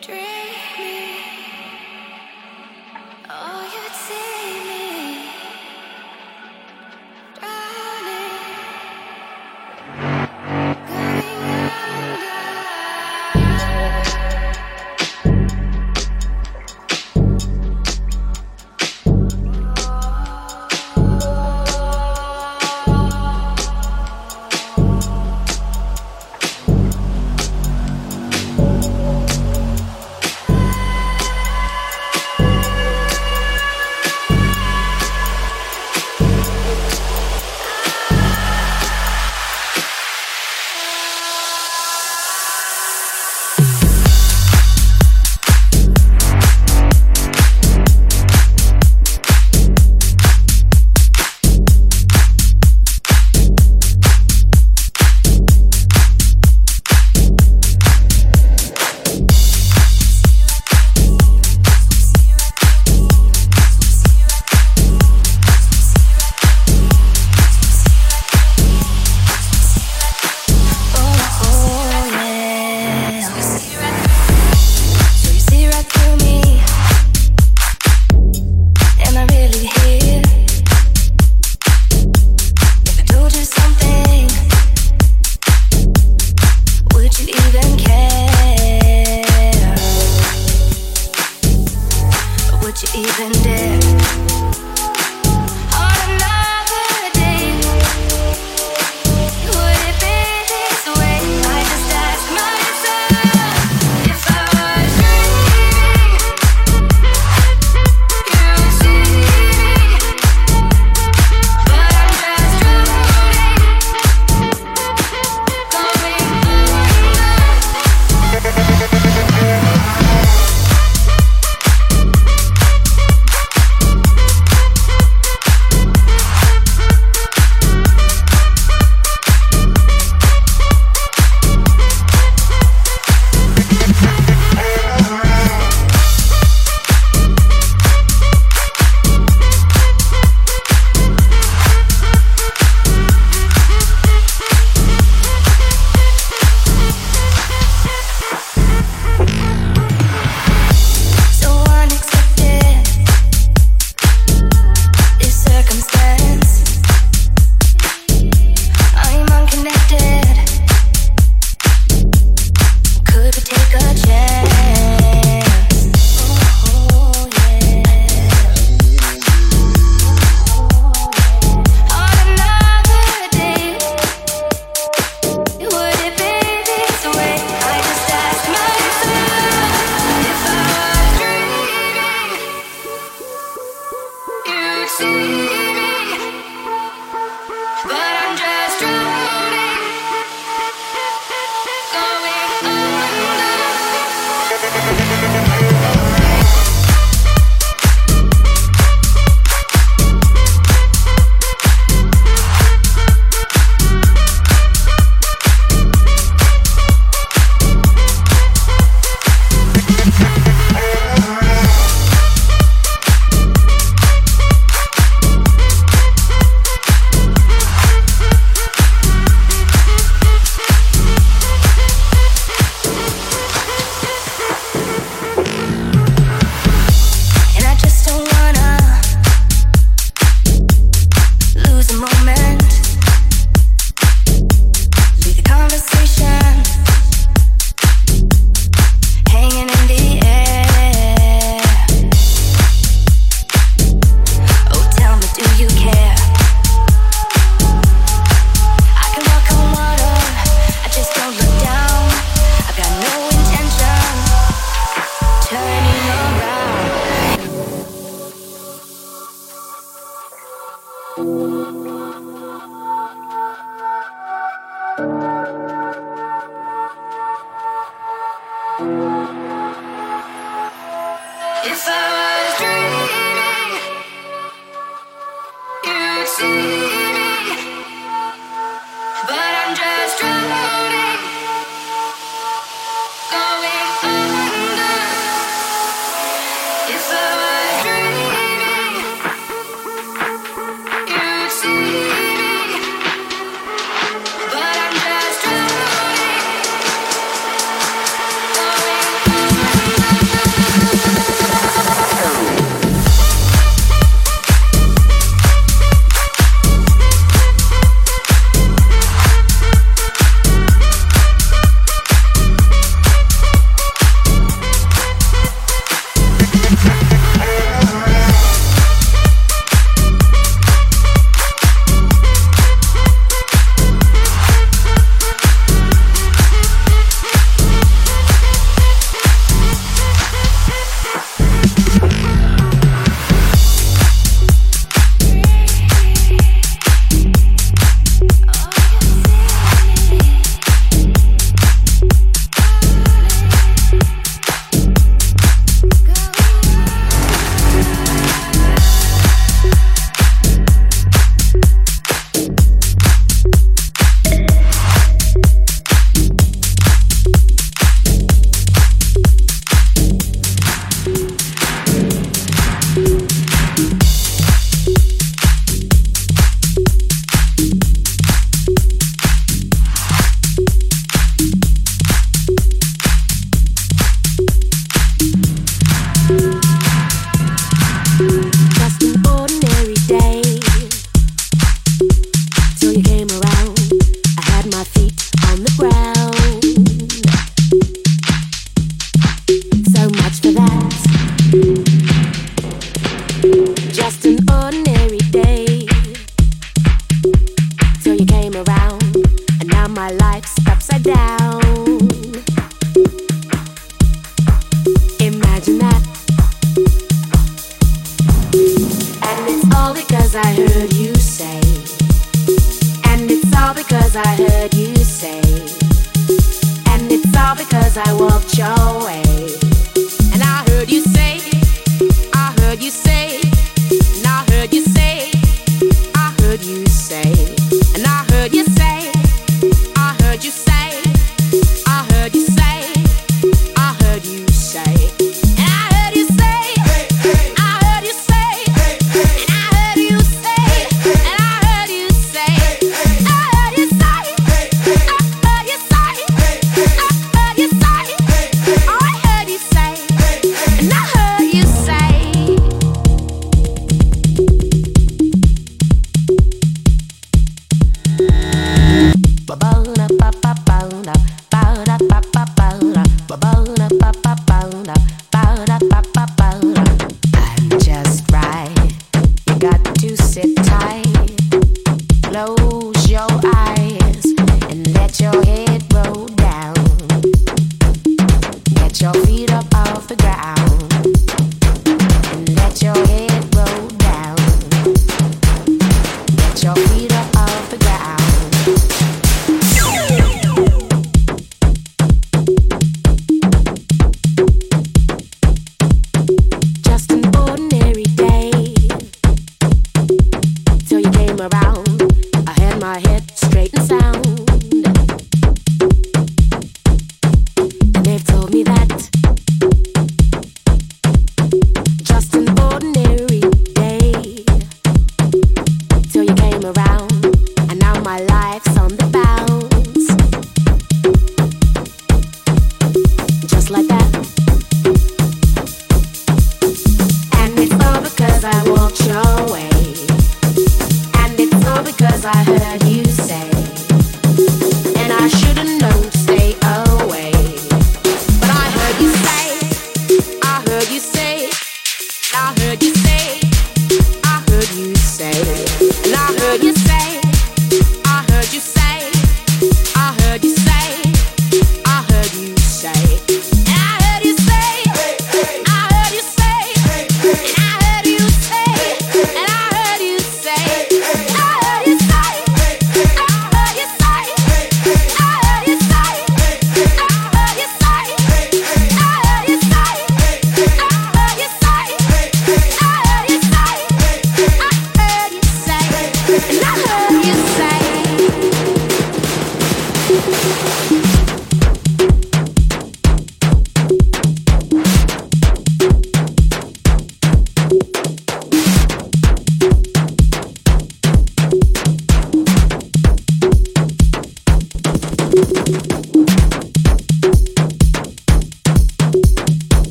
Dream.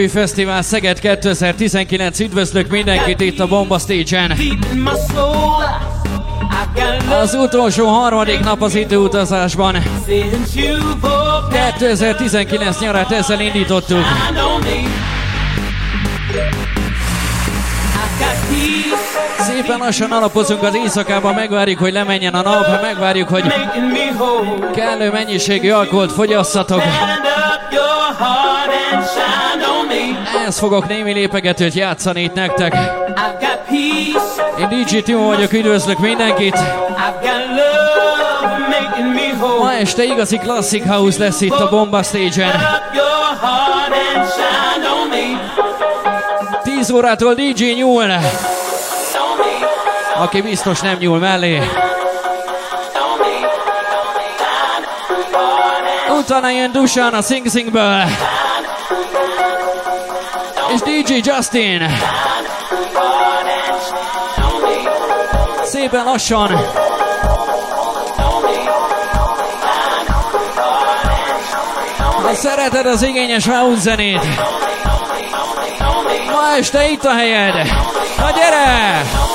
Műfő Fesztivál Szeged 2019. Üdvözlök mindenkit itt a Bomba Stage-en. Az utolsó harmadik nap az időutazásban. 2019 nyarát ezzel indítottuk. Szépen lassan alapozunk az éjszakába, megvárjuk, hogy lemenjen a nap, megvárjuk, hogy kellő mennyiségű alkoholt fogyasszatok. Stand up your heart and shine. Ez fogok némi lépegetőt játszani itt nektek. Én DJ Timo vagyok, üdvözlök mindenkit. Ma este igazi Classic House lesz itt a Bomba Stage-en. 10 órától DJ nyúl. Aki biztos nem nyúl mellé. Utána jön Dusan a Sing Singből és DJ Justin. Szépen lassan. Ha szereted az igényes house zenét, ma este itt a helyed. Na gyere!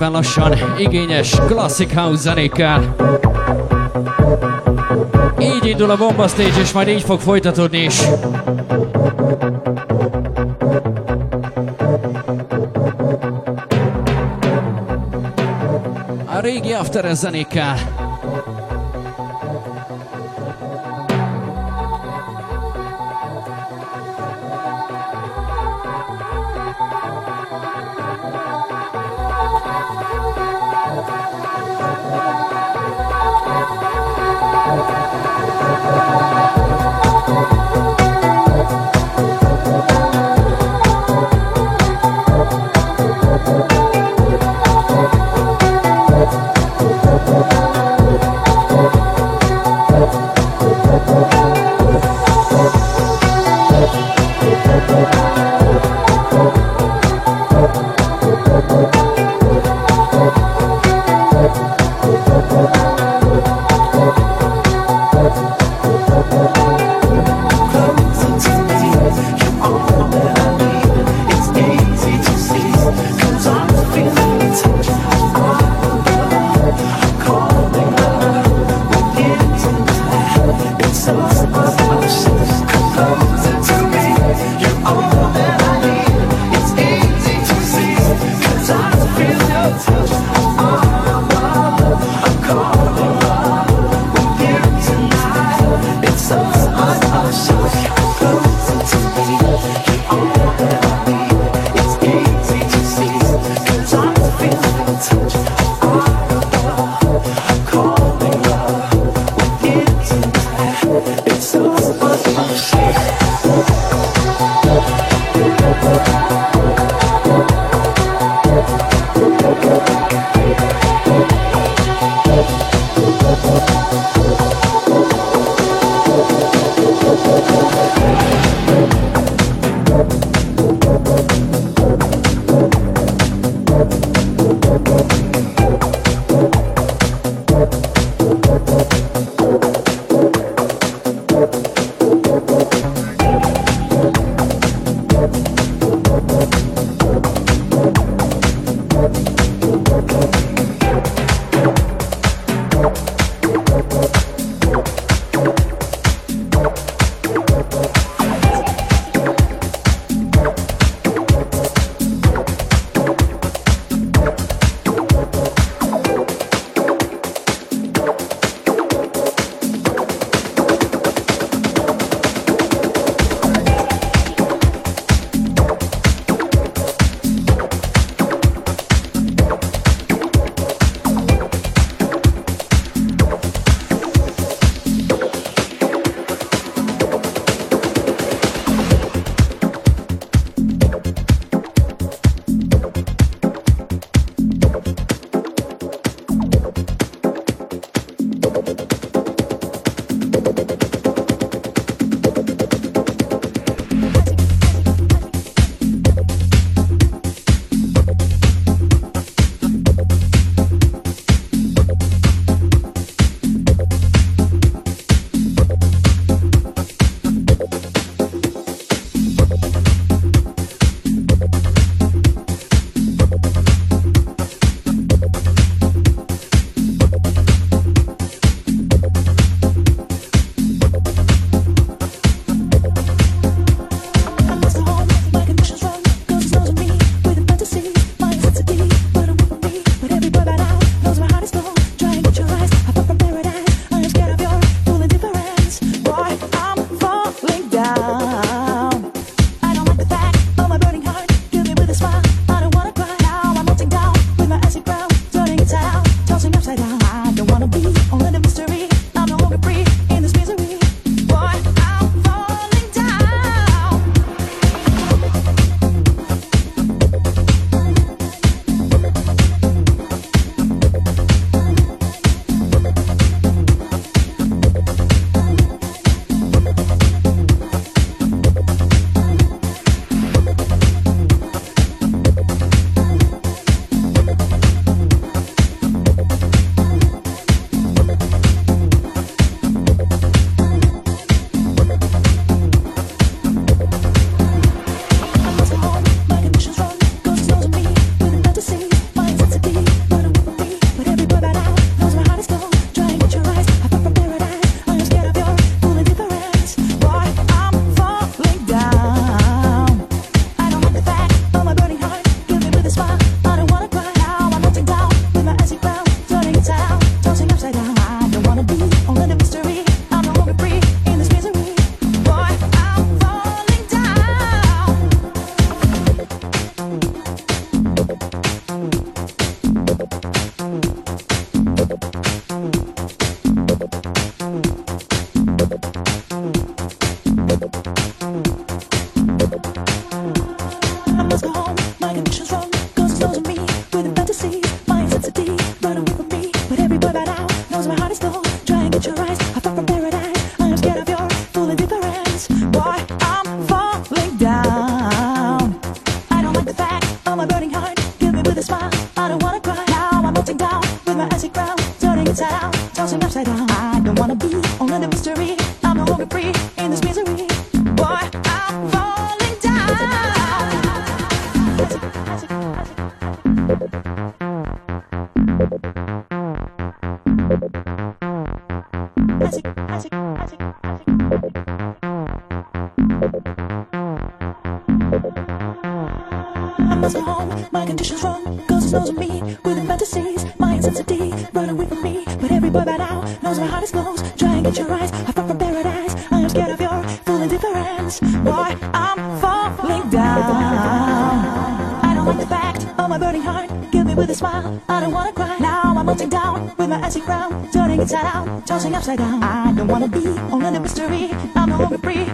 Szépen lassan igényes Classic House zenékkel. Így indul a Bomba Stage, és majd így fog folytatódni is. A régi after zenékkel. Knows me with fantasies, my intensity, run away from me. But every boy by now knows my heart is closed. Try and get your eyes, I fall from paradise. I am scared of your full indifference. Boy, I'm falling down. I don't like the fact of my burning heart. Give me with a smile, I don't wanna cry. Now I'm melting down with my icy crown, turning inside out, tossing upside down. I don't wanna be on another mystery. I'm no longer free.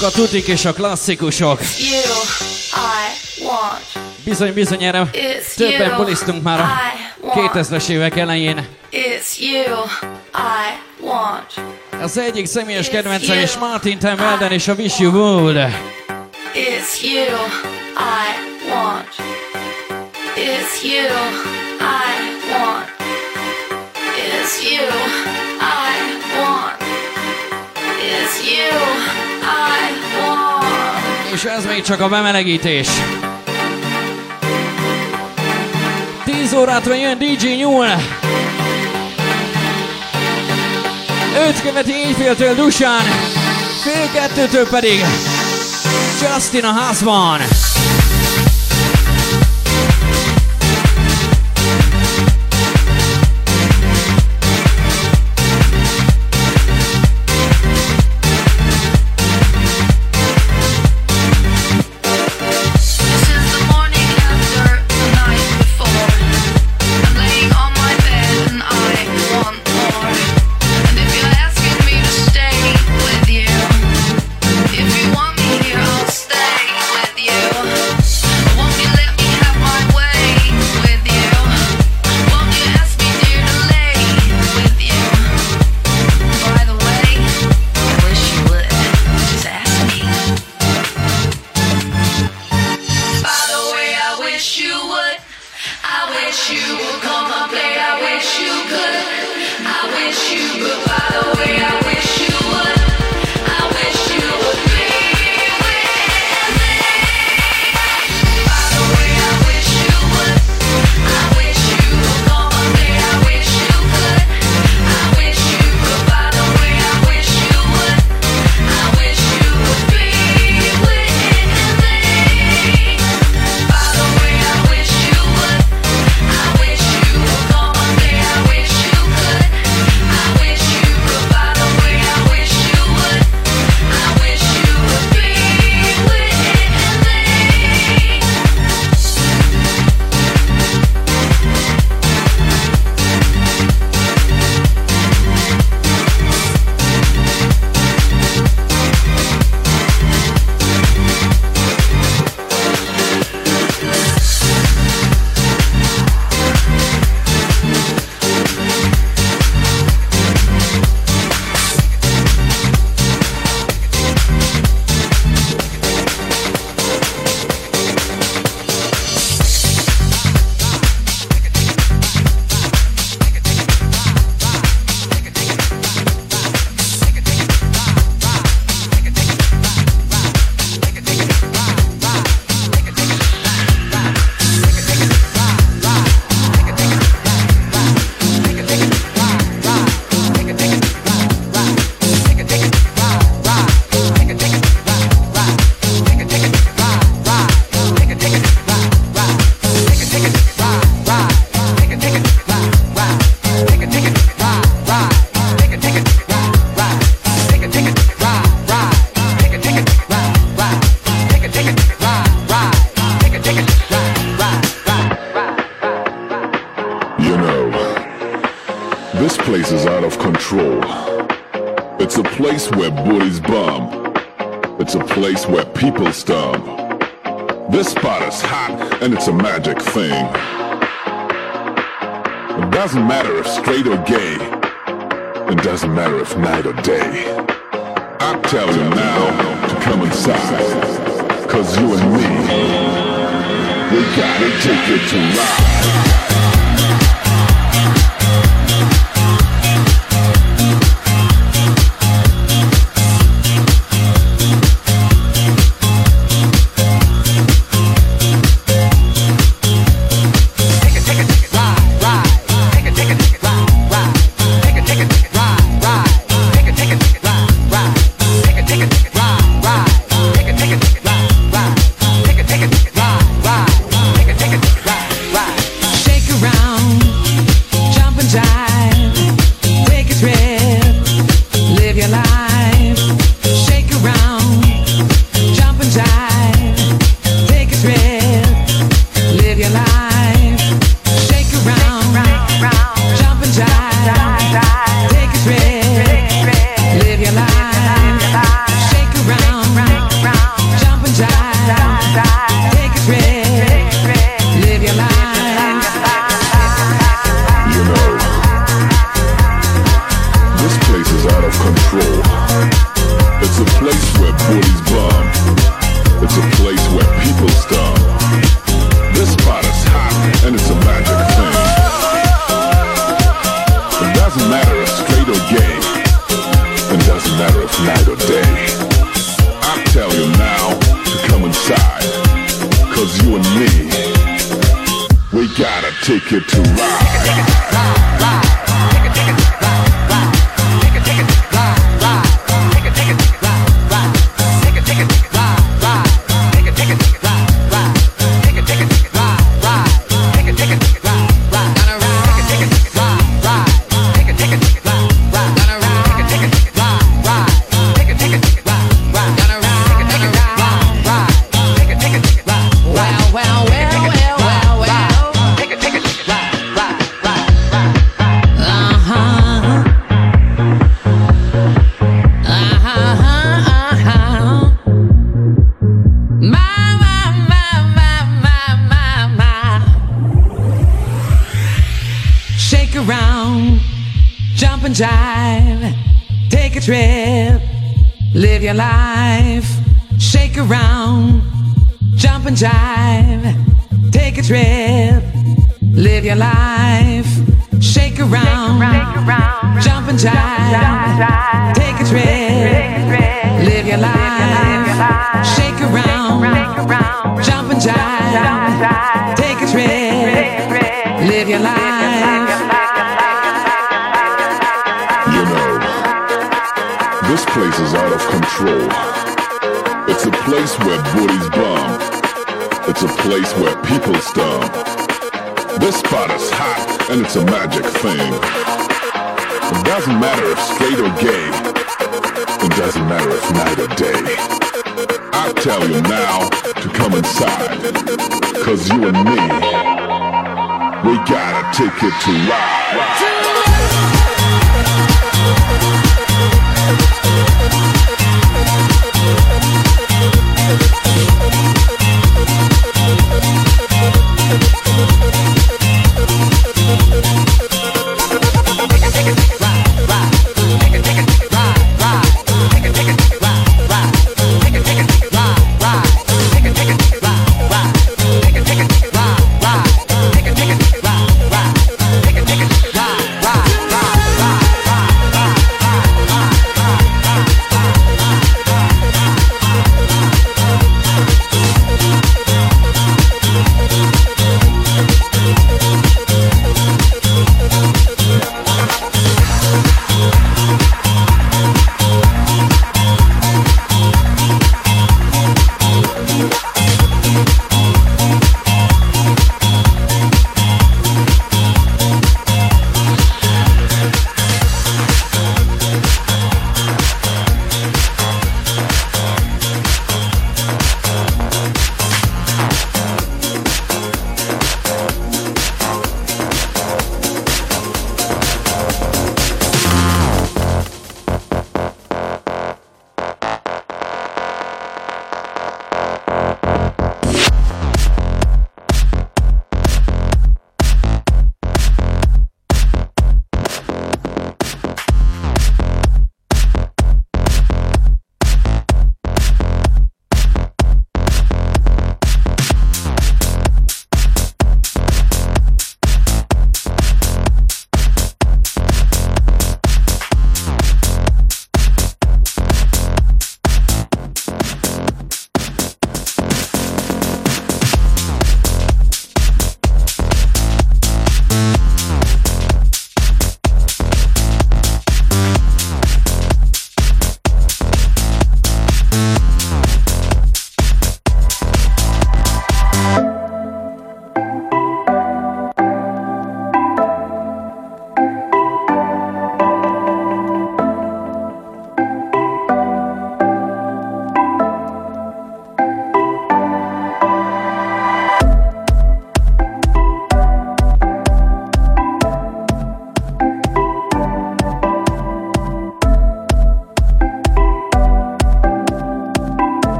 A tutik és a klasszikusok. Bizony, bizony, erre többen bulisztunk már a 2000-es évek elején. Az egyik személyes kedvencem is Martin Tim és a Wish You Would. It's you I want. It's you I want. It's you I want. It's you és ez még csak a bemelegítés. 10 órától jön DJ Nyúl. Őt követi éjféltől Dusán, fél kettőtől pedig Justin a házban. Where people stomp. This spot is hot and it's a magic thing. It doesn't matter if straight or gay. It doesn't matter if night or day. I tell you now to come inside. Cause you and me, we gotta take it to ride.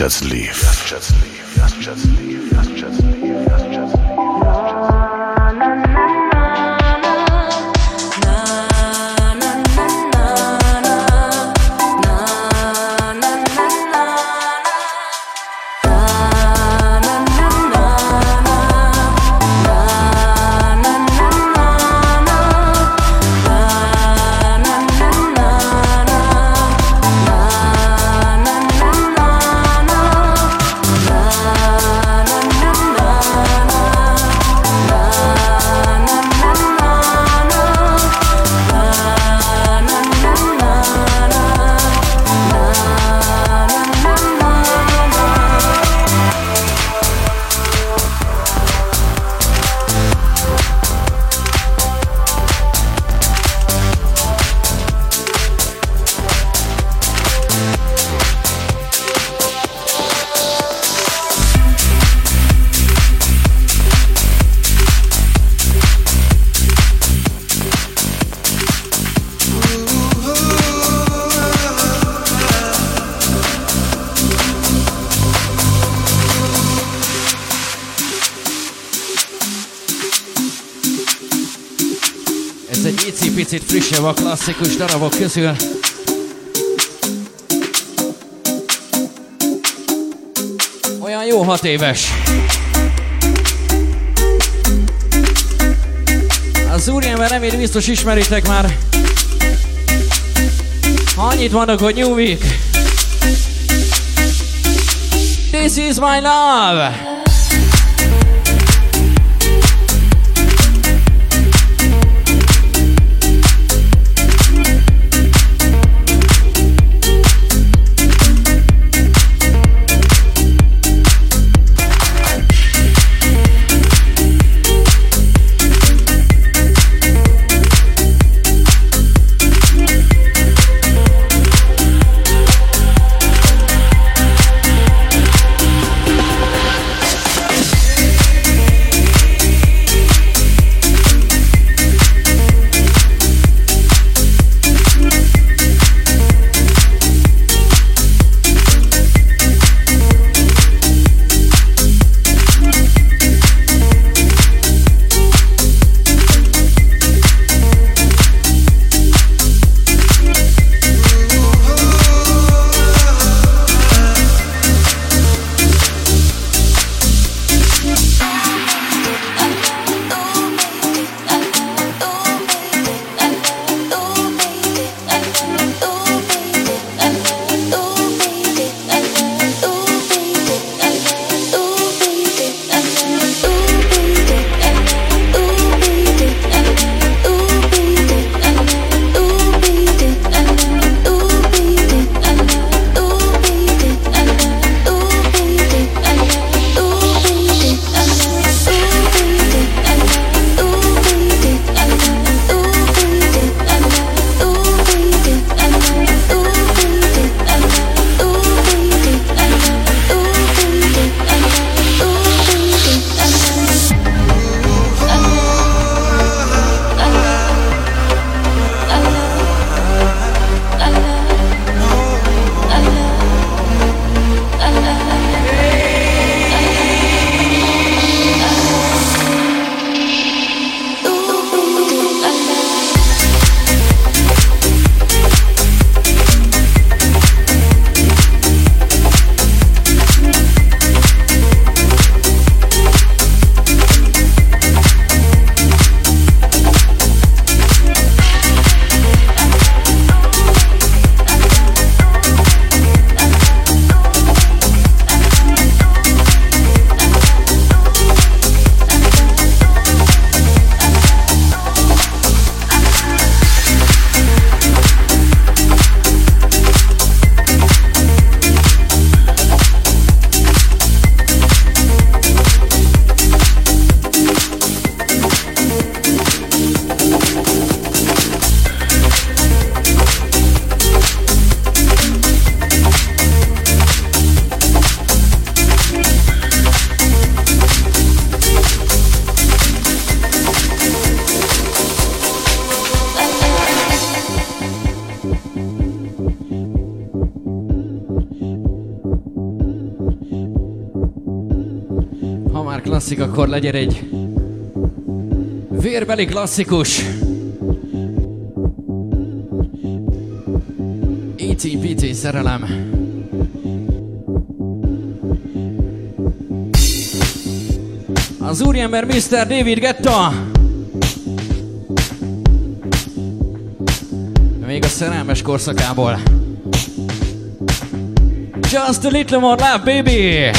Just leave. Klasszikus darabok közül. Olyan jó hat éves. Az úriember nem biztos ismeritek már. Annyit mondok, hogy Week. This is my love! Klasszik, akkor legyen egy vérbeli klasszikus. ETPT szerelem. Az úriember Mr. David Getta. Még a szerelmes korszakából. Just a little more love, baby!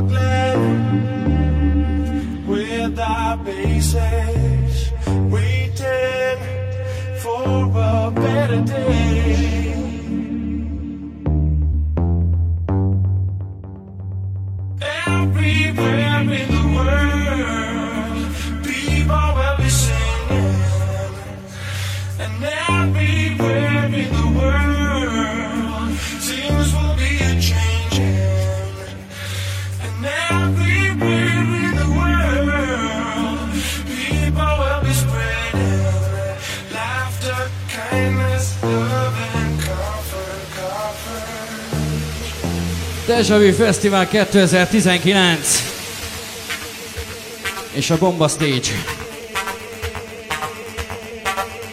Brooklyn with our bases, waiting for a better day. Deja Vu Fesztivál 2019 és a Bomba Stage.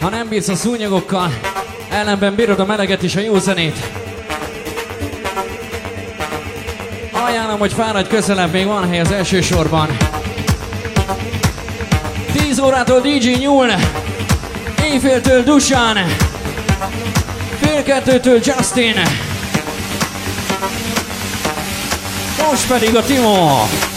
Ha nem bírsz a szúnyogokkal, ellenben bírod a meleget és a jó zenét. Ajánlom, hogy fáradj közelebb, még van hely az első sorban. 10 órától DJ nyúl, éjféltől Dusan, fél kettőtől Justin, most pedig a Timo!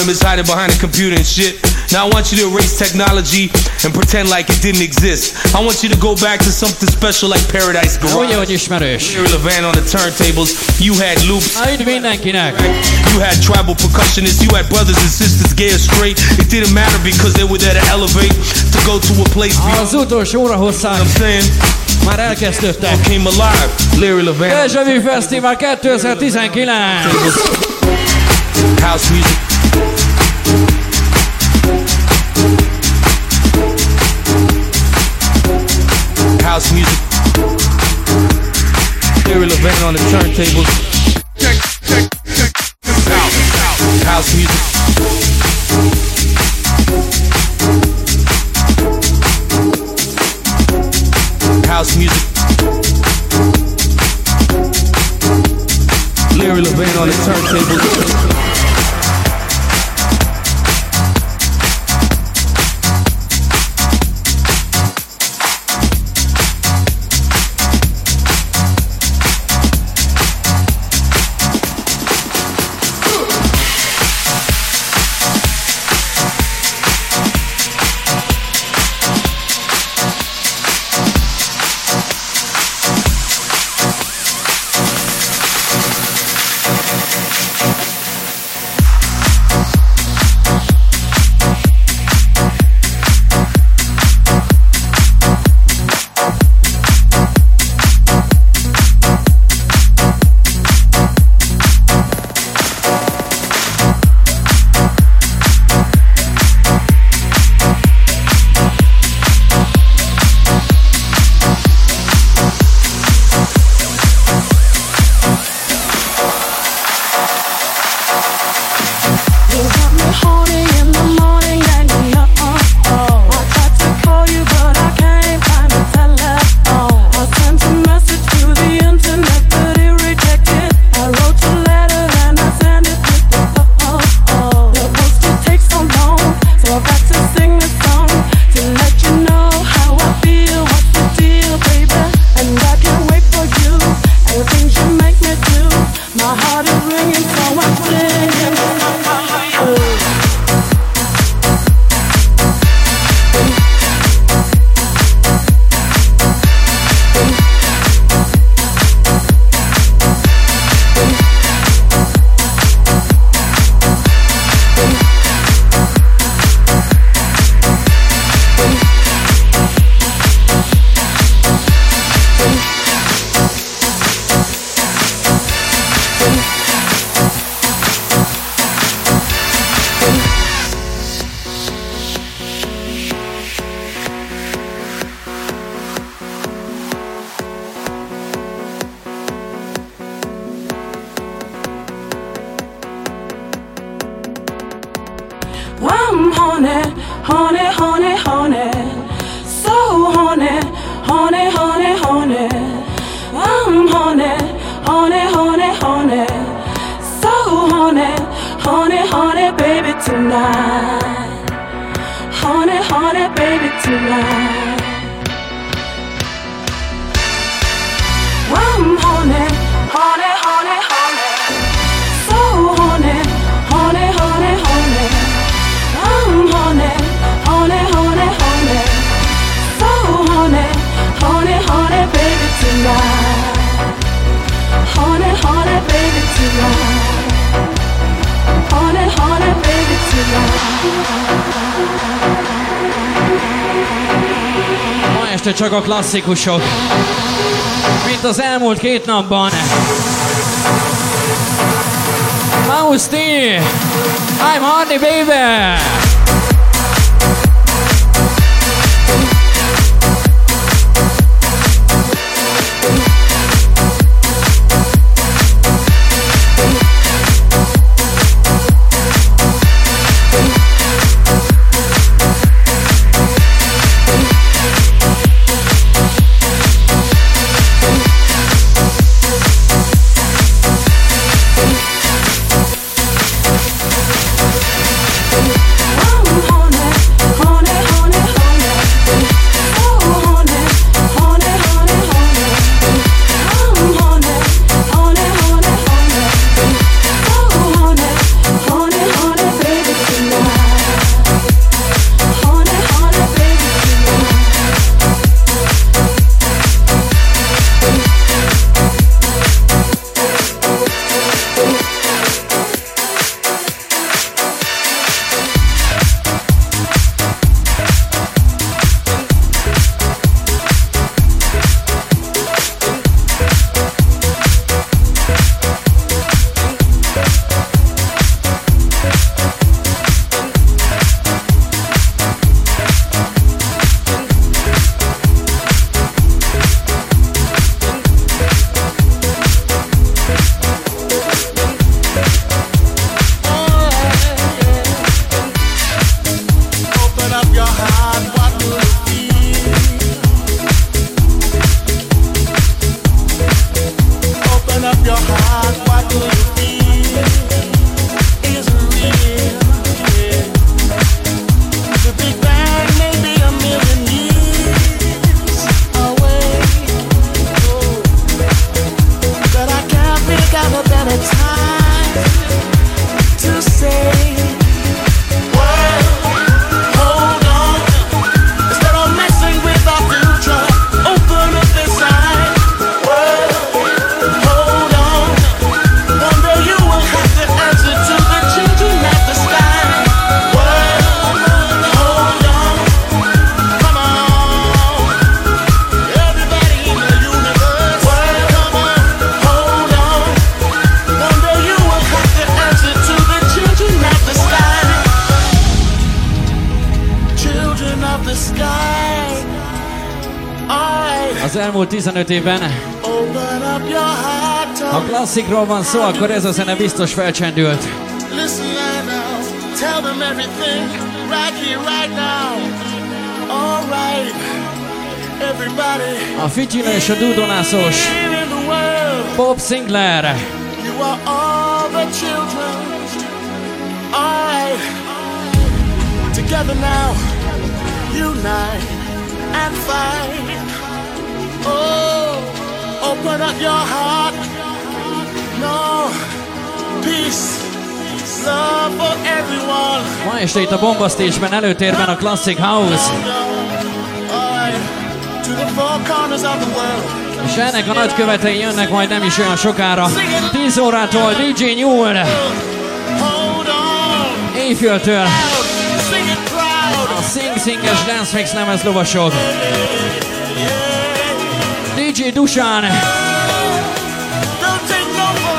Is when you're hiding behind a computer and shit. Now I want you to erase technology and pretend like it didn't exist. I want you to go back to something special like Paradise Ugye, Garage. hogy ismerős. Larry Levan on the turntables. You had loops. Na, üdv mindenkinek! You had tribal percussionists, you had brothers and sisters, gay or straight. It didn't matter because they were there to elevate, to go to a place beyond. Az utolsó óra hosszán I'm saying, már elkezdődtek. came alive. Larry Levan. Deja Vu Fesztivál 2019! House music. Turntables. Klasszikusok. Mint az elmúlt két napban. Mouse T, I'm Hardy Baby! 15 évben, ha klasszikról van szó, akkor ez a zene biztos felcsendült. A Fityina és a Dudonászos Bob Sinclair. You are all the children. I, together now, unite and fight. Open up your heart. No, peace. Love for everyone. Ma este itt a Bombasztésben előtérben a Classic House. És ennek a nagykövetei jönnek majd nem is olyan sokára. 10 órától DJ Newell. Éjféltől. A Sing Singes Dance Mix lemez lovasok. DJ Dusán.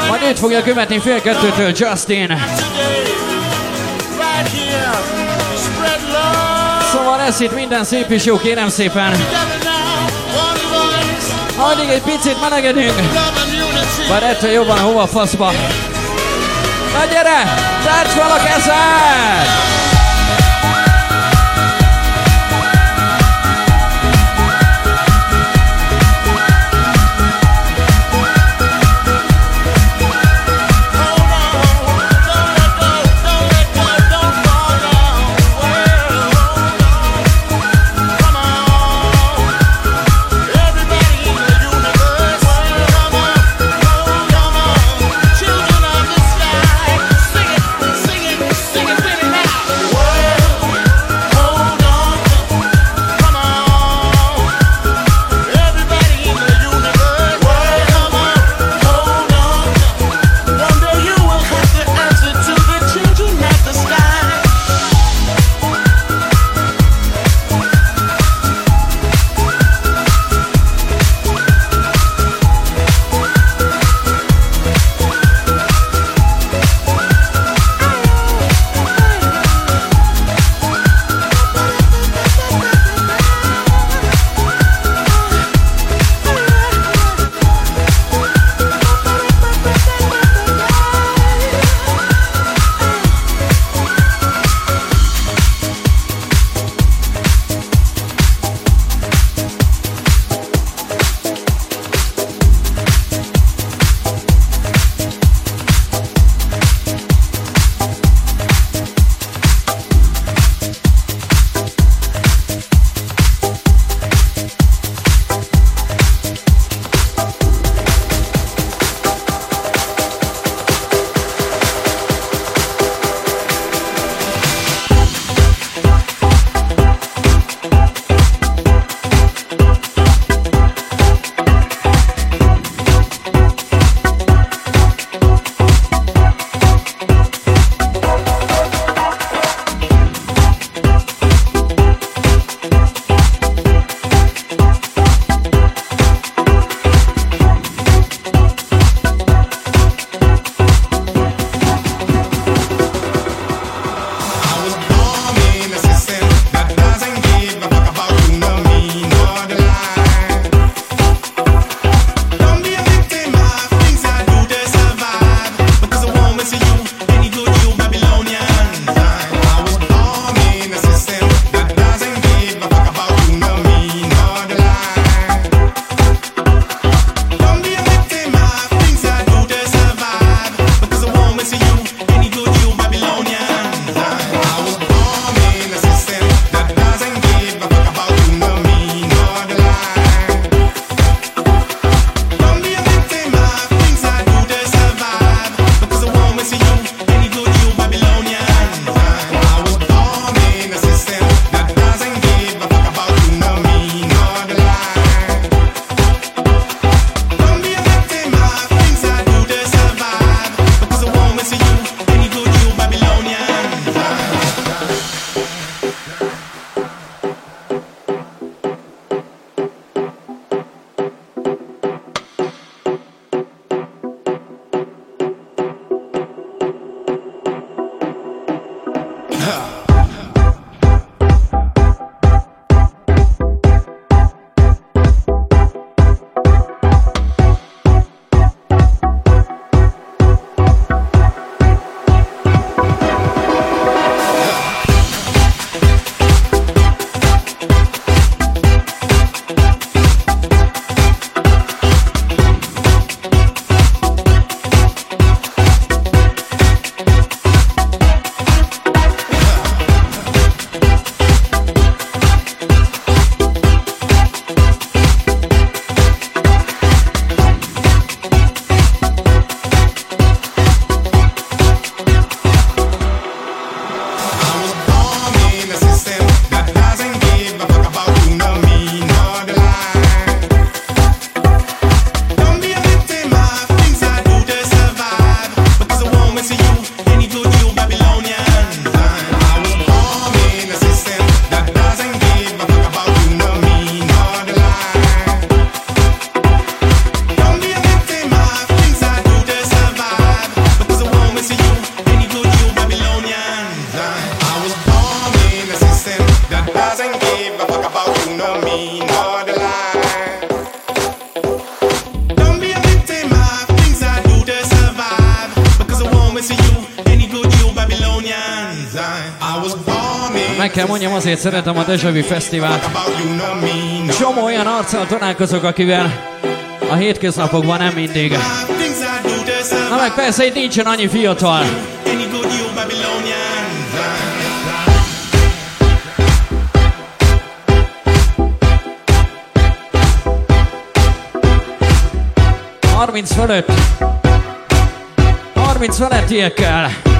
Majd őt fogja követni fél kettőtől Justin. Szóval lesz itt minden szép és jó, kérem szépen. Addig egy picit melegedünk. Bár ettől jobban hova faszba. Na gyere, tárts fel a kezed! Szeretem a Deja Vu Fesztivált. Csomó olyan arccal találkozok, akivel a hétköznapokban nem mindig. Na meg persze itt nincsen annyi fiatal. Harminc fölött. Harminc felettiekkel.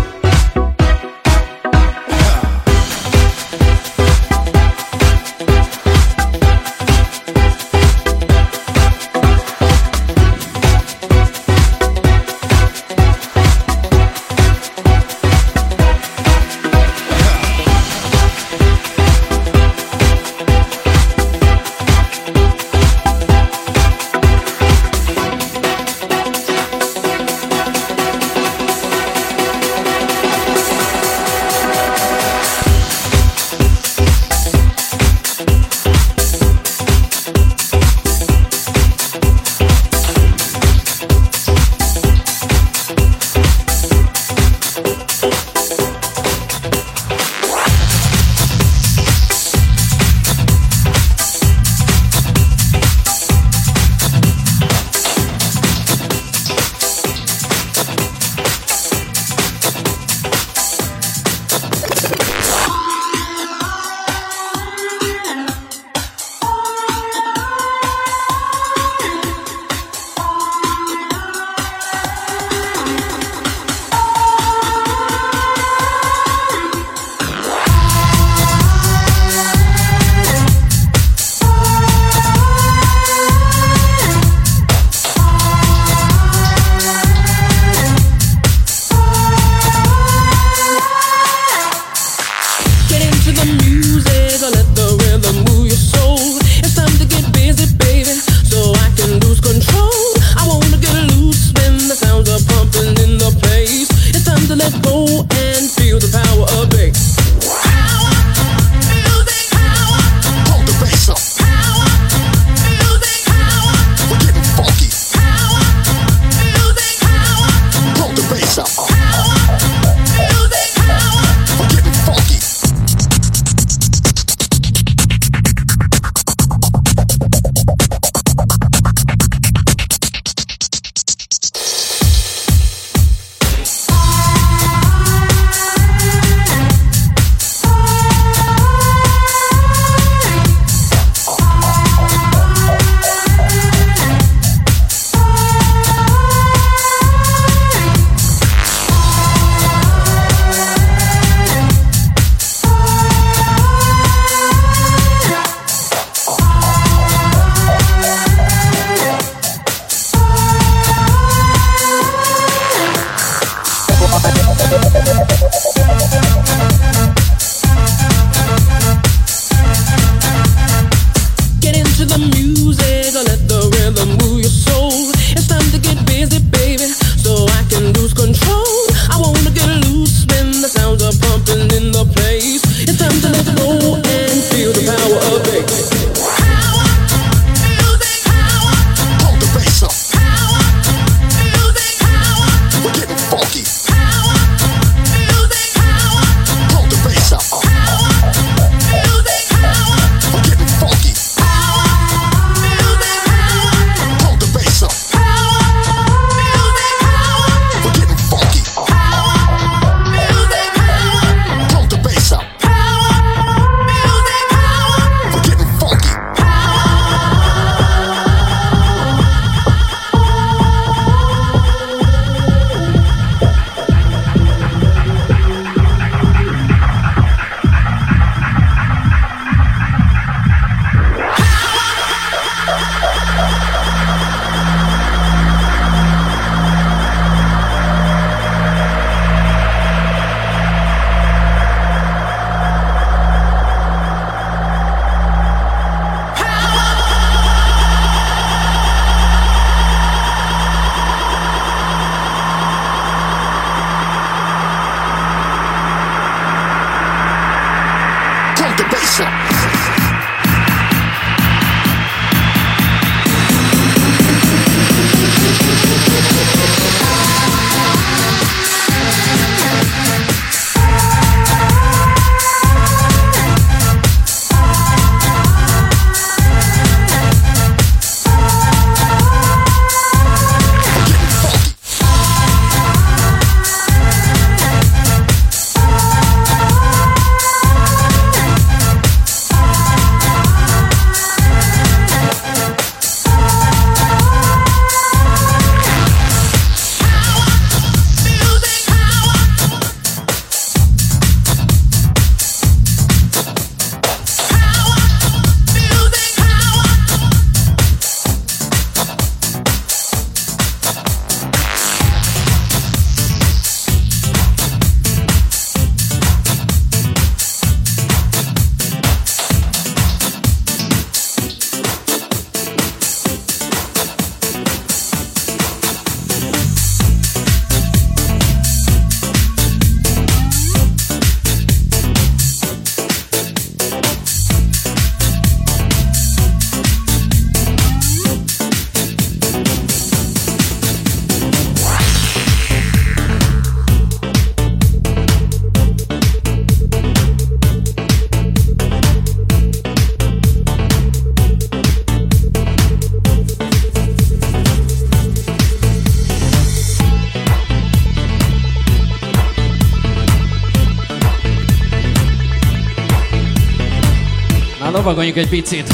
Lovagoljuk egy picit.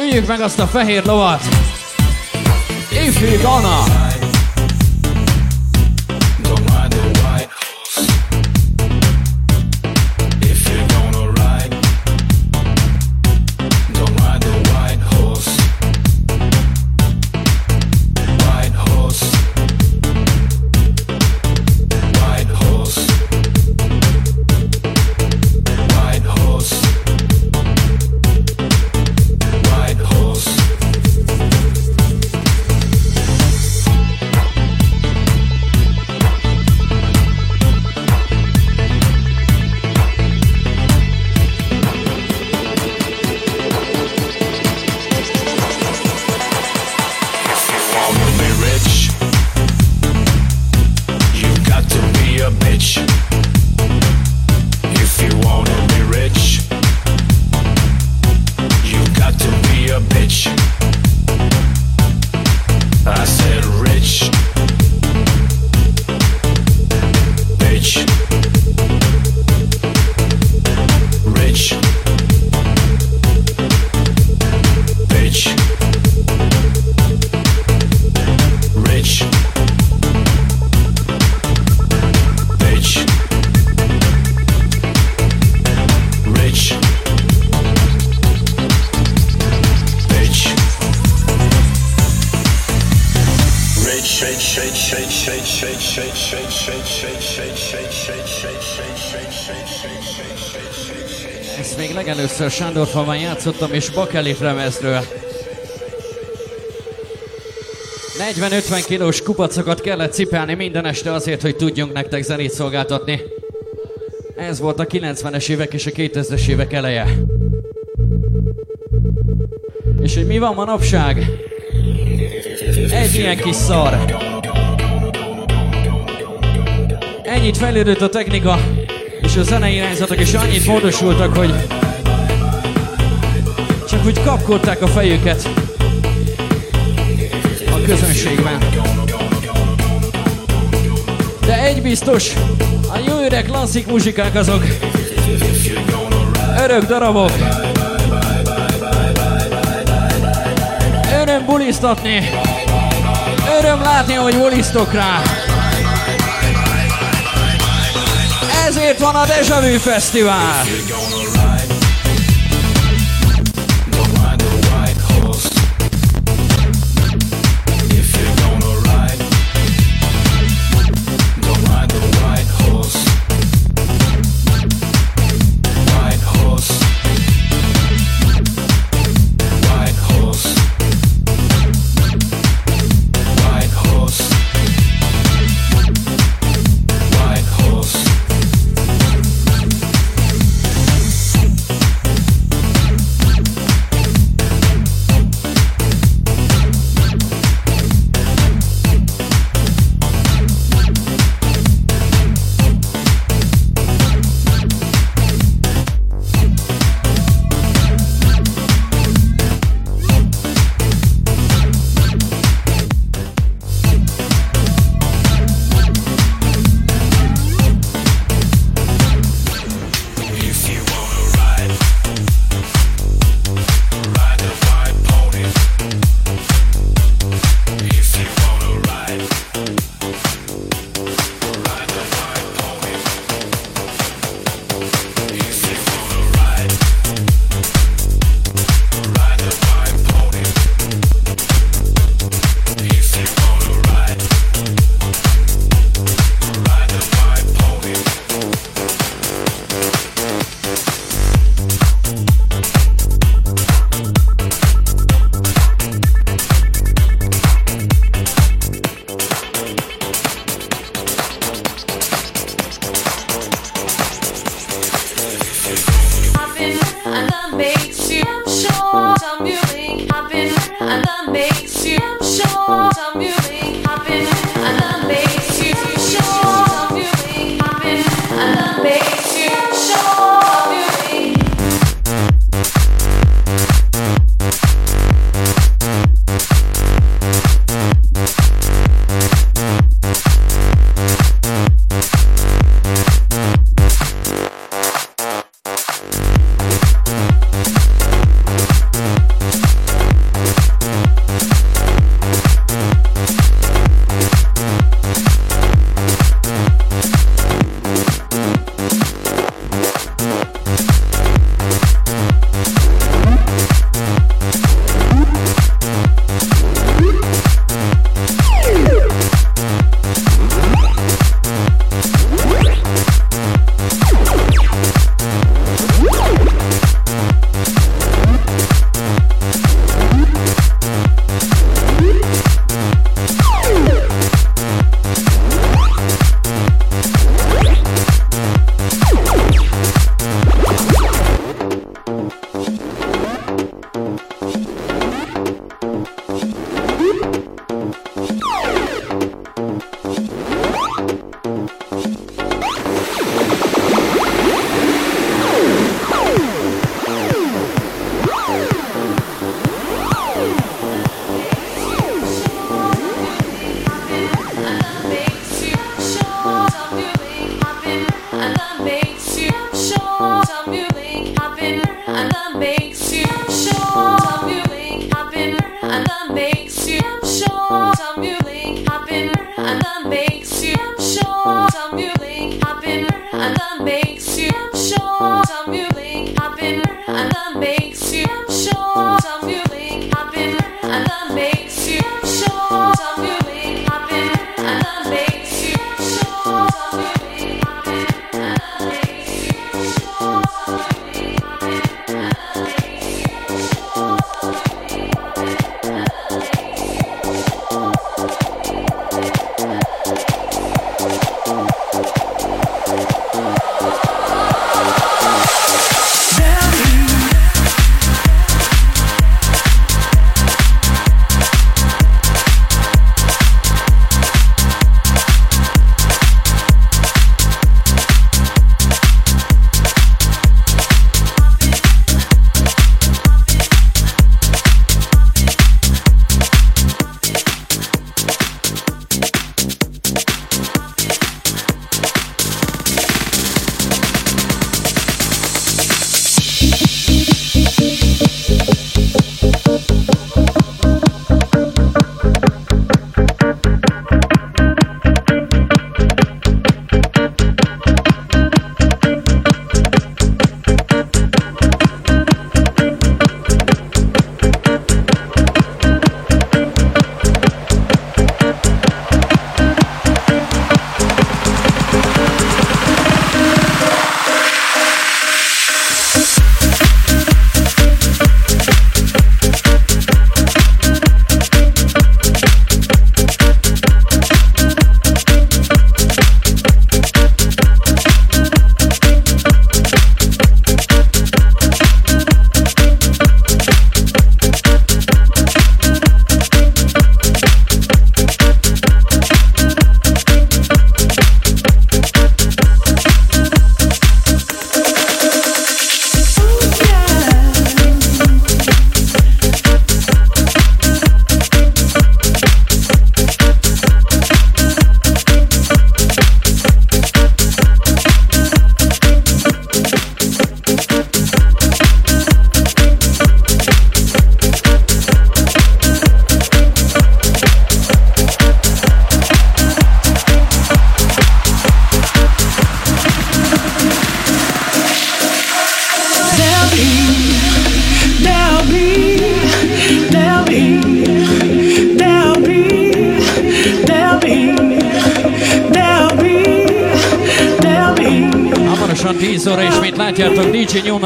Üljük meg azt a fehér lovat. Ifjú Gana. Még legelőször Sándorfalván játszottam, és Bakelit lemezről. 40-50 kilós kupacokat kellett cipelni minden este azért, hogy tudjunk nektek zenét szolgáltatni. Ez volt a 90-es évek és a 2000-es évek eleje. És hogy mi van manapság? Egy ilyen kis szar. Ennyit fejlődött a technika, és a zenei irányzatok is annyit módosultak, hogy csak úgy kapkodták a fejüket a közönségben. De egy biztos, a jó öreg klasszik muzsikák azok örök darabok. Öröm bulisztatni, öröm látni, hogy bulisztok rá. Ezért van a Deja Vu Fesztivál.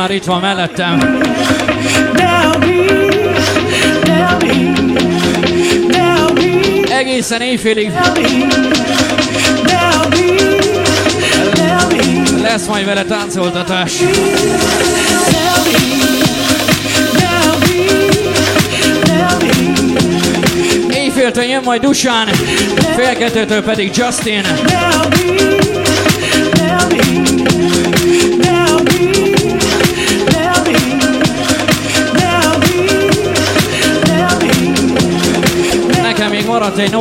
Már itt van mellettem. Egészen éjfélig lesz majd vele táncoltatás. Éjféltől jön majd Dusan, fél pedig Justin. Nekem még maradt egy.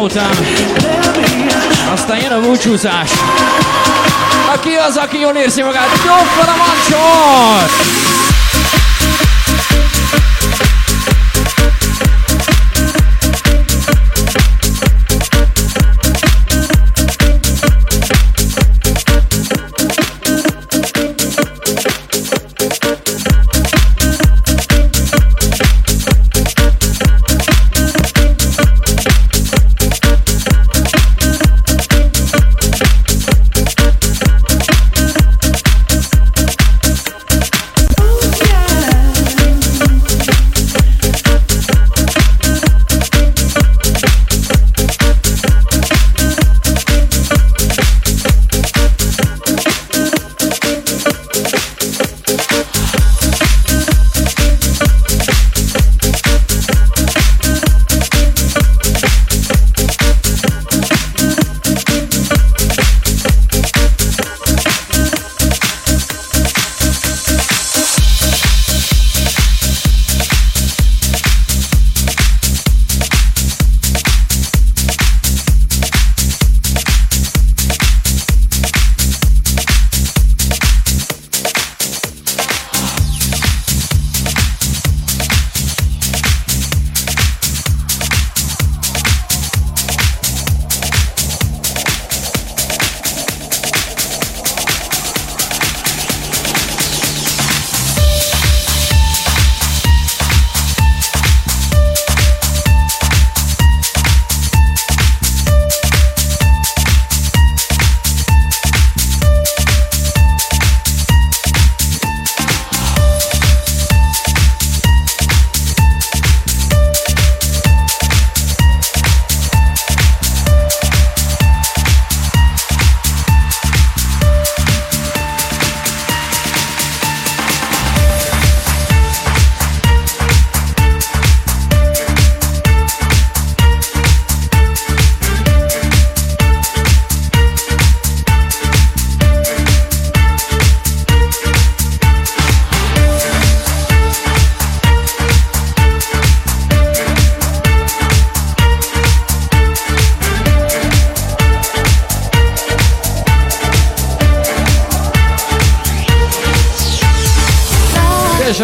Aztán jön a búcsúzás. Aki az, aki jól érzi magát, nyomd a mancsot!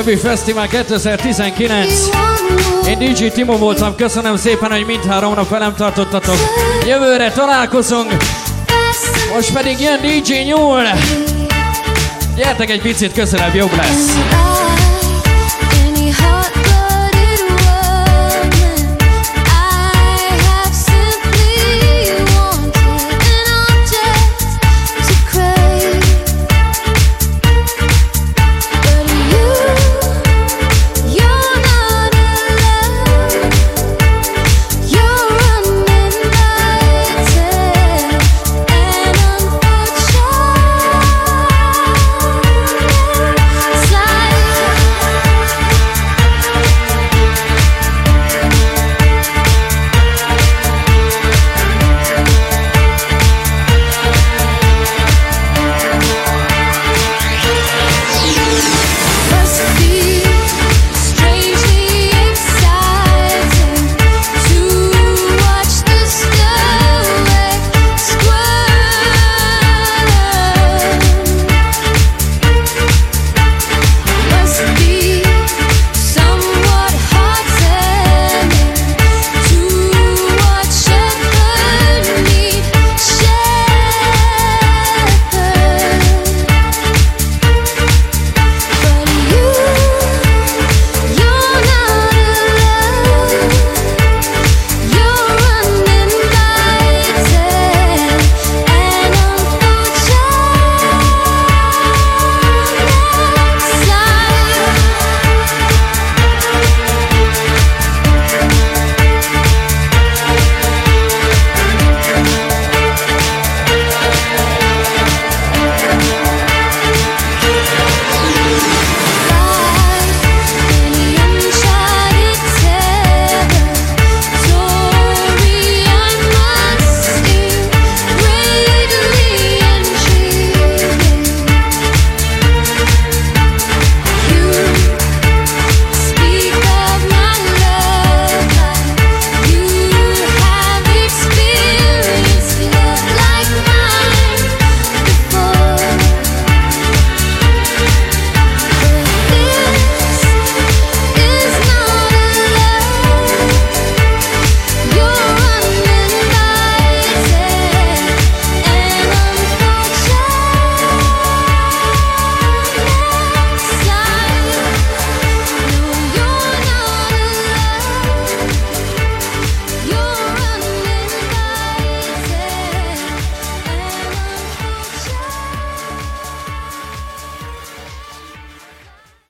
Későbbi Fesztivál 2019. Én DJ Timo voltam, köszönöm szépen, hogy mindhárom nap velem tartottatok. Jövőre találkozunk, most pedig jön DJ Nyúl. Gyertek egy picit közelebb, jobb lesz.